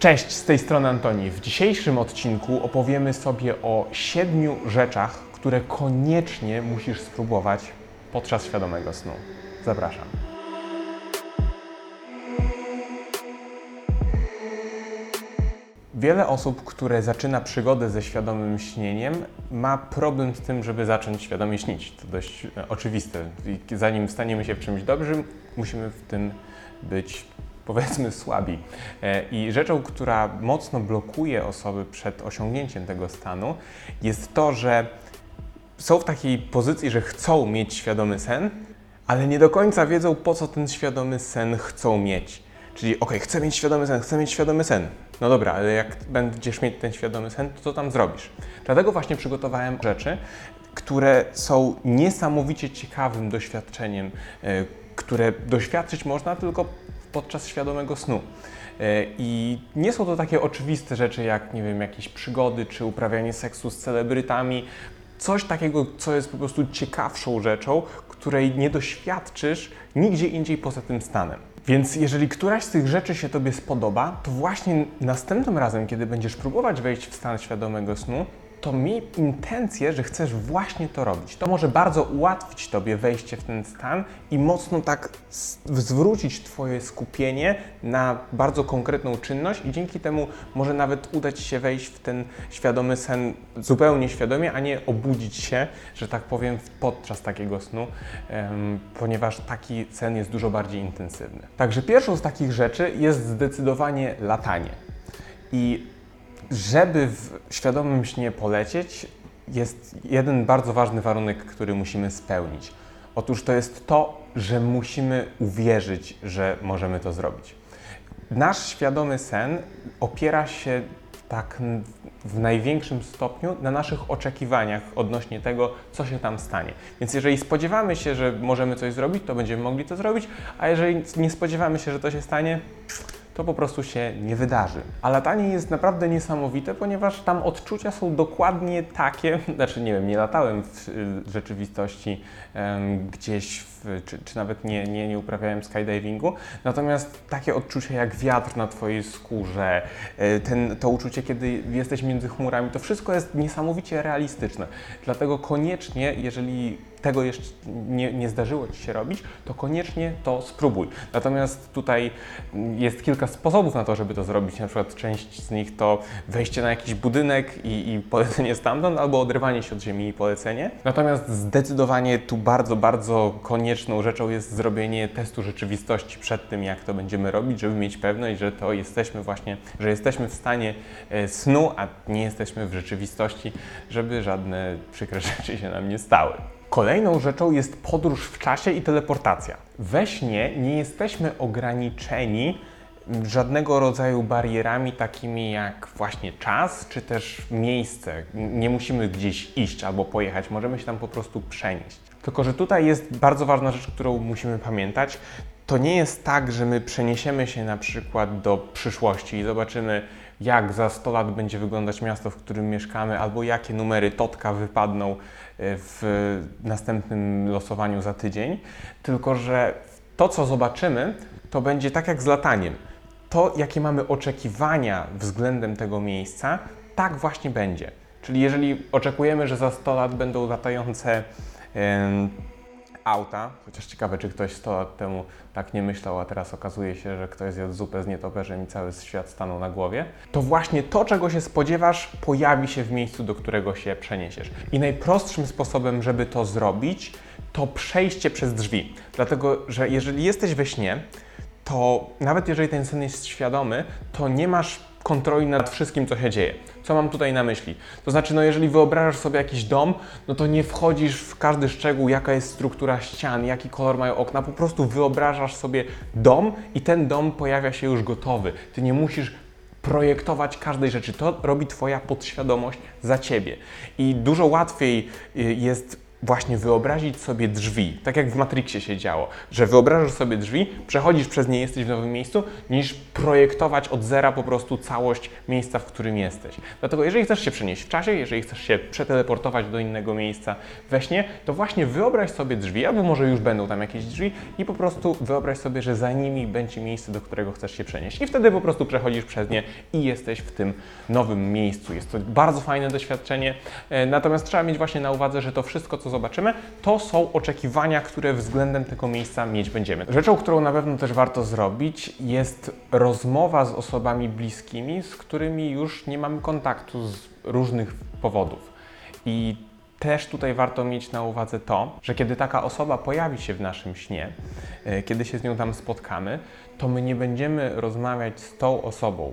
Cześć, z tej strony Antoni. W dzisiejszym odcinku opowiemy sobie o siedmiu rzeczach, które koniecznie musisz spróbować podczas świadomego snu. Zapraszam. Wiele osób, które zaczyna przygodę ze świadomym śnieniem, ma problem z tym, żeby zacząć świadomie śnić. To dość e, oczywiste. I zanim staniemy się w czymś dobrym, musimy w tym być powiedzmy słabi. E, I rzeczą, która mocno blokuje osoby przed osiągnięciem tego stanu, jest to, że są w takiej pozycji, że chcą mieć świadomy sen, ale nie do końca wiedzą, po co ten świadomy sen chcą mieć. Czyli, ok, chcę mieć świadomy sen, chcę mieć świadomy sen. No dobra, ale jak będziesz mieć ten świadomy sen, to co tam zrobisz? Dlatego właśnie przygotowałem rzeczy, które są niesamowicie ciekawym doświadczeniem, e, które doświadczyć można tylko podczas świadomego snu. E, I nie są to takie oczywiste rzeczy jak, nie wiem, jakieś przygody czy uprawianie seksu z celebrytami. Coś takiego, co jest po prostu ciekawszą rzeczą, której nie doświadczysz nigdzie indziej poza tym stanem. Więc jeżeli któraś z tych rzeczy się Tobie spodoba, to właśnie następnym razem, kiedy będziesz próbować wejść w stan świadomego snu, to miej intencję, że chcesz właśnie to robić. To może bardzo ułatwić Tobie wejście w ten stan i mocno tak zwrócić Twoje skupienie na bardzo konkretną czynność i dzięki temu może nawet udać się wejść w ten świadomy sen zupełnie świadomie, a nie obudzić się, że tak powiem, podczas takiego snu, ponieważ taki sen jest dużo bardziej intensywny. Także pierwszą z takich rzeczy jest zdecydowanie latanie. I żeby w świadomym śnie polecieć, jest jeden bardzo ważny warunek, który musimy spełnić. Otóż to jest to, że musimy uwierzyć, że możemy to zrobić. Nasz świadomy sen opiera się tak w największym stopniu na naszych oczekiwaniach odnośnie tego, co się tam stanie. Więc jeżeli spodziewamy się, że możemy coś zrobić, to będziemy mogli to zrobić, a jeżeli nie spodziewamy się, że to się stanie, to po prostu się nie wydarzy. A latanie jest naprawdę niesamowite, ponieważ tam odczucia są dokładnie takie, znaczy nie wiem, nie latałem w rzeczywistości um, gdzieś, w, czy, czy, nawet nie, nie, nie uprawiałem skydivingu, natomiast takie odczucia jak wiatr na Twojej skórze, e, ten, to uczucie, kiedy jesteś między chmurami, to wszystko jest niesamowicie realistyczne. Dlatego koniecznie, jeżeli tego jeszcze nie, nie zdarzyło Ci się robić, to koniecznie to spróbuj. Natomiast tutaj jest kilka sposobów na to, żeby to zrobić. Na przykład część z nich to wejście na jakiś budynek i, i polecenie stamtąd, albo odrywanie się od ziemi i polecenie. Natomiast zdecydowanie tu bardzo, bardzo konieczną rzeczą jest zrobienie testu rzeczywistości przed tym, jak to będziemy robić, żeby mieć pewność, że to jesteśmy właśnie, że jesteśmy w stanie e, snu, a nie jesteśmy w rzeczywistości, żeby żadne przykre rzeczy się nam nie stały. Kolejną rzeczą jest podróż w czasie i teleportacja. We śnie nie jesteśmy ograniczeni żadnego rodzaju barierami takimi jak właśnie czas czy też miejsce. Nie musimy gdzieś iść albo pojechać, możemy się tam po prostu przenieść. Tylko, że tutaj jest bardzo ważna rzecz, którą musimy pamiętać. To nie jest tak, że my przeniesiemy się na przykład do przyszłości i zobaczymy, jak za 100 lat będzie wyglądać miasto, w którym mieszkamy, albo jakie numery totka wypadną e, w następnym losowaniu za tydzień, tylko że to, co zobaczymy, to będzie tak jak z lataniem. To, jakie mamy oczekiwania względem tego miejsca, tak właśnie będzie. Czyli jeżeli oczekujemy, że za 100 lat będą latające auta, chociaż ciekawe, czy ktoś 100 lat temu tak nie myślał, a teraz okazuje się, że ktoś zjadł zupę z nietoperzem i cały świat stanął na głowie, to właśnie to, czego się spodziewasz, pojawi się w miejscu, do którego się przeniesiesz. I najprostszym sposobem, żeby to zrobić, to przejście przez drzwi. Dlatego, że jeżeli jesteś we śnie, to nawet jeżeli ten sen jest świadomy, to nie masz kontroli nad wszystkim, co się dzieje. Co mam tutaj na myśli? To znaczy, no jeżeli wyobrażasz sobie jakiś dom, no to nie wchodzisz w każdy szczegół, jaka jest struktura ścian, jaki kolor mają okna, po prostu wyobrażasz sobie dom i ten dom pojawia się już gotowy. Ty nie musisz projektować każdej rzeczy. To robi Twoja podświadomość za Ciebie. I dużo łatwiej y, jest właśnie wyobrazić sobie drzwi, tak jak w Matrixie się działo, że wyobrażasz sobie drzwi, przechodzisz przez nie, jesteś w nowym miejscu, niż projektować od zera po prostu całość miejsca, w którym jesteś. Dlatego jeżeli chcesz się przenieść w czasie, jeżeli chcesz się przeteleportować do innego miejsca we śnie, to właśnie wyobraź sobie drzwi, albo może już będą tam jakieś drzwi i po prostu wyobraź sobie, że za nimi będzie miejsce, do którego chcesz się przenieść. I wtedy po prostu przechodzisz przez nie i jesteś w tym nowym miejscu. Jest to bardzo fajne doświadczenie, e, natomiast trzeba mieć właśnie na uwadze, że to wszystko, co zobaczymy, to są oczekiwania, które względem tego miejsca mieć będziemy. Rzeczą, którą na pewno też warto zrobić, jest rozmowa z osobami bliskimi, z którymi już nie mamy kontaktu z różnych powodów. I też tutaj warto mieć na uwadze to, że kiedy taka osoba pojawi się w naszym śnie, e, kiedy się z nią tam spotkamy, to my nie będziemy rozmawiać z tą osobą,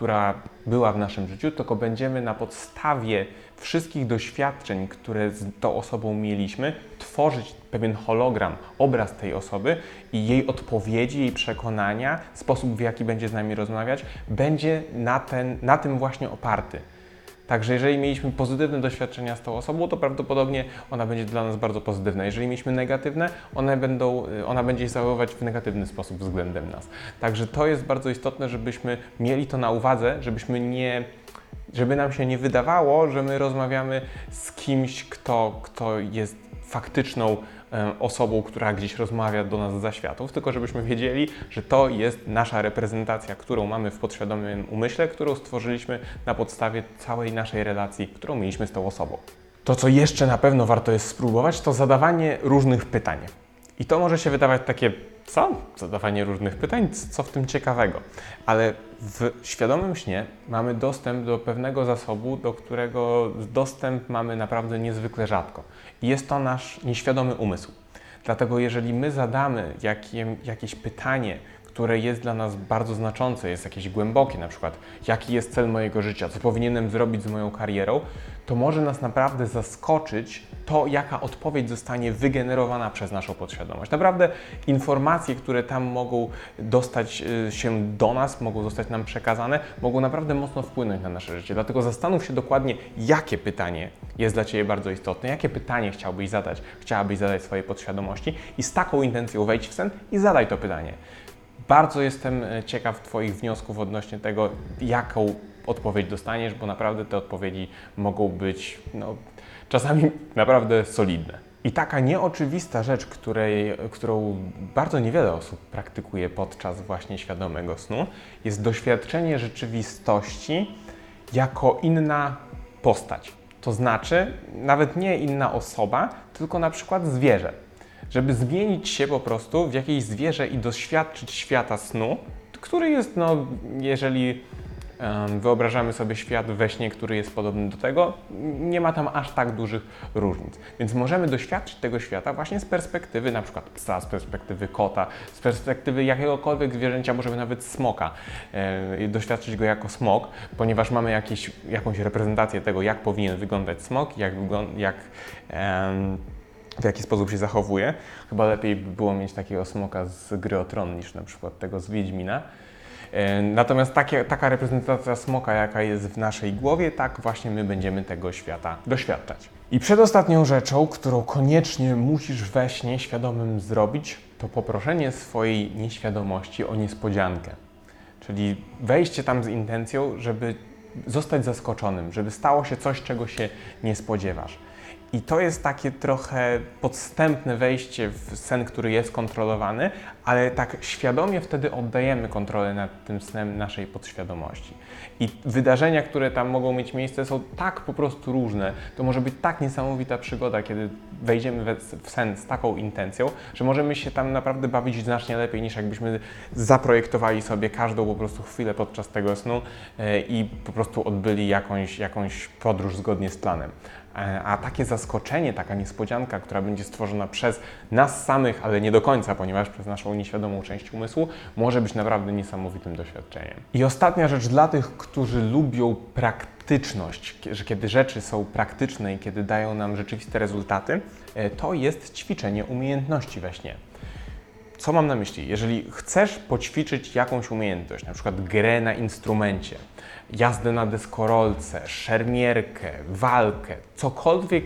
która była w naszym życiu, tylko będziemy na podstawie wszystkich doświadczeń, które z tą osobą mieliśmy, tworzyć pewien hologram, obraz tej osoby i jej odpowiedzi, jej przekonania, sposób w jaki będzie z nami rozmawiać, będzie na, ten, na tym właśnie oparty. Także jeżeli mieliśmy pozytywne doświadczenia z tą osobą, to prawdopodobnie ona będzie dla nas bardzo pozytywna. Jeżeli mieliśmy negatywne, one będą, ona będzie się zachowywać w negatywny sposób względem nas. Także to jest bardzo istotne, żebyśmy mieli to na uwadze, żebyśmy nie żeby nam się nie wydawało, że my rozmawiamy z kimś, kto, kto jest faktyczną e, osobą, która gdzieś rozmawia do nas za światów, tylko żebyśmy wiedzieli, że to jest nasza reprezentacja, którą mamy w podświadomym umyśle, którą stworzyliśmy na podstawie całej naszej relacji, którą mieliśmy z tą osobą. To, co jeszcze na pewno warto jest spróbować, to zadawanie różnych pytań. I to może się wydawać takie, co? Zadawanie różnych pytań, co w tym ciekawego? Ale w świadomym śnie mamy dostęp do pewnego zasobu, do którego dostęp mamy naprawdę niezwykle rzadko. I jest to nasz nieświadomy umysł. Dlatego jeżeli my zadamy jakie, jakieś pytanie, które jest dla nas bardzo znaczące, jest jakieś głębokie, na przykład jaki jest cel mojego życia, co powinienem zrobić z moją karierą, to może nas naprawdę zaskoczyć to, jaka odpowiedź zostanie wygenerowana przez naszą podświadomość. Naprawdę informacje, które tam mogą dostać y, się do nas, mogą zostać nam przekazane, mogą naprawdę mocno wpłynąć na nasze życie. Dlatego zastanów się dokładnie, jakie pytanie jest dla Ciebie bardzo istotne, jakie pytanie chciałbyś zadać, chciałabyś zadać swojej podświadomości i z taką intencją wejdź w sen i zadaj to pytanie. Bardzo jestem e, ciekaw Twoich wniosków odnośnie tego, jaką odpowiedź dostaniesz, bo naprawdę te odpowiedzi mogą być no, czasami naprawdę solidne. I taka nieoczywista rzecz, której, którą bardzo niewiele osób praktykuje podczas właśnie świadomego snu, jest doświadczenie rzeczywistości jako inna postać. To znaczy, nawet nie inna osoba, tylko na przykład zwierzę żeby zmienić się po prostu w jakieś zwierzę i doświadczyć świata snu, który jest, no, jeżeli wyobrażamy sobie świat we śnie, który jest podobny do tego, nie ma tam aż tak dużych różnic. Więc możemy doświadczyć tego świata właśnie z perspektywy na przykład psa, z perspektywy kota, z perspektywy jakiegokolwiek zwierzęcia, możemy nawet smoka, e, doświadczyć go jako smok, ponieważ mamy jakieś, jakąś reprezentację tego, jak powinien wyglądać smok, jak, jak w jaki sposób się zachowuje. Chyba lepiej by było mieć takiego smoka z gry o Tron niż na przykład tego z Wiedźmina. E, natomiast takie, taka reprezentacja smoka, jaka jest w naszej głowie, tak właśnie my będziemy tego świata doświadczać. I przedostatnią rzeczą, którą koniecznie musisz we śnie świadomym zrobić, to poproszenie swojej nieświadomości o niespodziankę. Czyli wejście tam z intencją, żeby zostać zaskoczonym, żeby stało się coś, czego się nie spodziewasz. I to jest takie trochę podstępne wejście w sen, który jest kontrolowany, ale tak świadomie wtedy oddajemy kontrolę nad tym snem naszej podświadomości. I wydarzenia, które tam mogą mieć miejsce, są tak po prostu różne. To może być tak niesamowita przygoda, kiedy wejdziemy w sen z taką intencją, że możemy się tam naprawdę bawić znacznie lepiej niż jakbyśmy zaprojektowali sobie każdą po prostu chwilę podczas tego snu e, i po prostu odbyli jakąś, jakąś podróż zgodnie z planem. E, a takie zaskoczenie, taka niespodzianka, która będzie stworzona przez nas samych, ale nie do końca, ponieważ przez naszą nieświadomą część umysłu, może być naprawdę niesamowitym doświadczeniem. I ostatnia rzecz dla tych, którzy lubią praktyczność, że kiedy rzeczy są praktyczne i kiedy dają nam rzeczywiste rezultaty, e, to jest ćwiczenie umiejętności we śnie. Co mam na myśli? Jeżeli chcesz poćwiczyć jakąś umiejętność, na przykład grę na instrumencie, jazdę na deskorolce, szermierkę, walkę, cokolwiek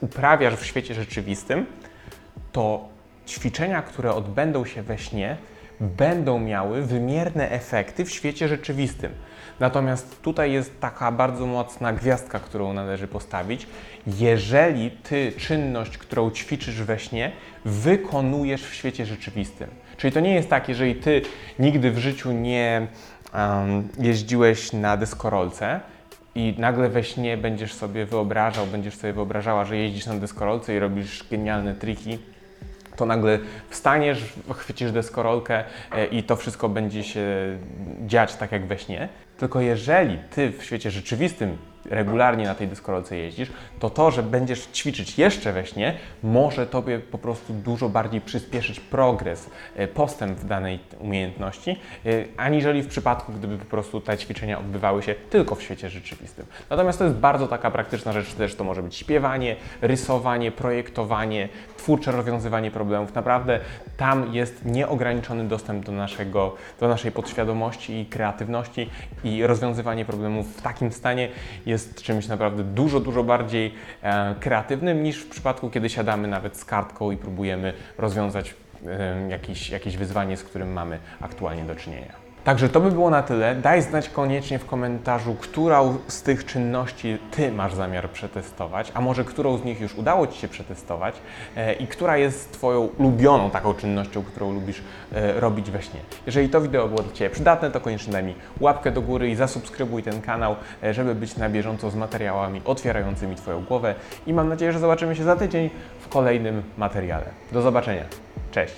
uprawiasz w świecie rzeczywistym, to ćwiczenia, które odbędą się we śnie, będą miały wymierne efekty w świecie rzeczywistym. Natomiast tutaj jest taka bardzo mocna gwiazdka, którą należy postawić. Jeżeli ty czynność, którą ćwiczysz we śnie, wykonujesz w świecie rzeczywistym. Czyli to nie jest tak, jeżeli ty nigdy w życiu nie um, jeździłeś na deskorolce, i nagle we śnie będziesz sobie wyobrażał, będziesz sobie wyobrażała, że jeździsz na deskorolce i robisz genialne triki, to nagle wstaniesz, chwycisz deskorolkę e, i to wszystko będzie się dziać tak jak we śnie. Tylko jeżeli ty w świecie rzeczywistym regularnie na tej deskorolce jeździsz, to to, że będziesz ćwiczyć jeszcze we śnie, może tobie po prostu dużo bardziej przyspieszyć progres, e, postęp w danej umiejętności, e, aniżeli w przypadku, gdyby po prostu te ćwiczenia odbywały się tylko w świecie rzeczywistym. Natomiast to jest bardzo taka praktyczna rzecz, też to może być śpiewanie, rysowanie, projektowanie, twórcze rozwiązywanie problemów. Naprawdę tam jest nieograniczony dostęp do, naszego, do naszej podświadomości i kreatywności i rozwiązywanie problemów w takim stanie jest czymś naprawdę dużo, dużo bardziej e, kreatywnym niż w przypadku, kiedy siadamy nawet z kartką i próbujemy rozwiązać e, jakieś, jakieś wyzwanie, z którym mamy aktualnie do czynienia. Także to by było na tyle. Daj znać koniecznie w komentarzu, którą z tych czynności Ty masz zamiar przetestować, a może którą z nich już udało Ci się przetestować e, i która jest Twoją ulubioną taką czynnością, którą lubisz e, robić we śnie. Jeżeli to wideo było dla Ciebie przydatne, to koniecznie daj mi łapkę do góry i zasubskrybuj ten kanał, e, żeby być na bieżąco z materiałami otwierającymi Twoją głowę i mam nadzieję, że zobaczymy się za tydzień w kolejnym materiale. Do zobaczenia. Cześć!